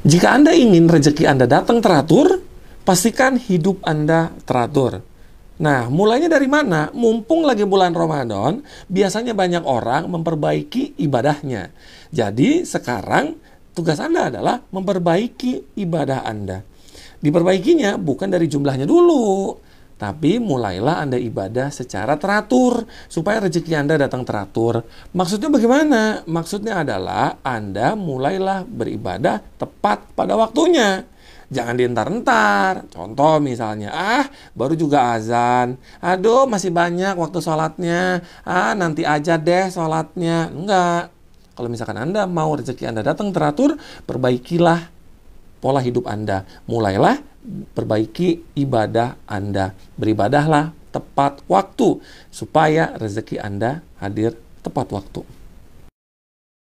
Jika Anda ingin rezeki Anda datang teratur, pastikan hidup Anda teratur. Nah, mulainya dari mana? Mumpung lagi bulan Ramadan, biasanya banyak orang memperbaiki ibadahnya. Jadi, sekarang tugas Anda adalah memperbaiki ibadah Anda. Diperbaikinya bukan dari jumlahnya dulu, tapi mulailah Anda ibadah secara teratur supaya rezeki Anda datang teratur. Maksudnya bagaimana? Maksudnya adalah Anda mulailah beribadah tepat pada waktunya. Jangan dientar-entar. Contoh misalnya, ah baru juga azan. Aduh masih banyak waktu sholatnya. Ah nanti aja deh sholatnya. Enggak. Kalau misalkan Anda mau rezeki Anda datang teratur, perbaikilah pola hidup Anda. Mulailah perbaiki ibadah Anda. Beribadahlah tepat waktu supaya rezeki Anda hadir tepat waktu.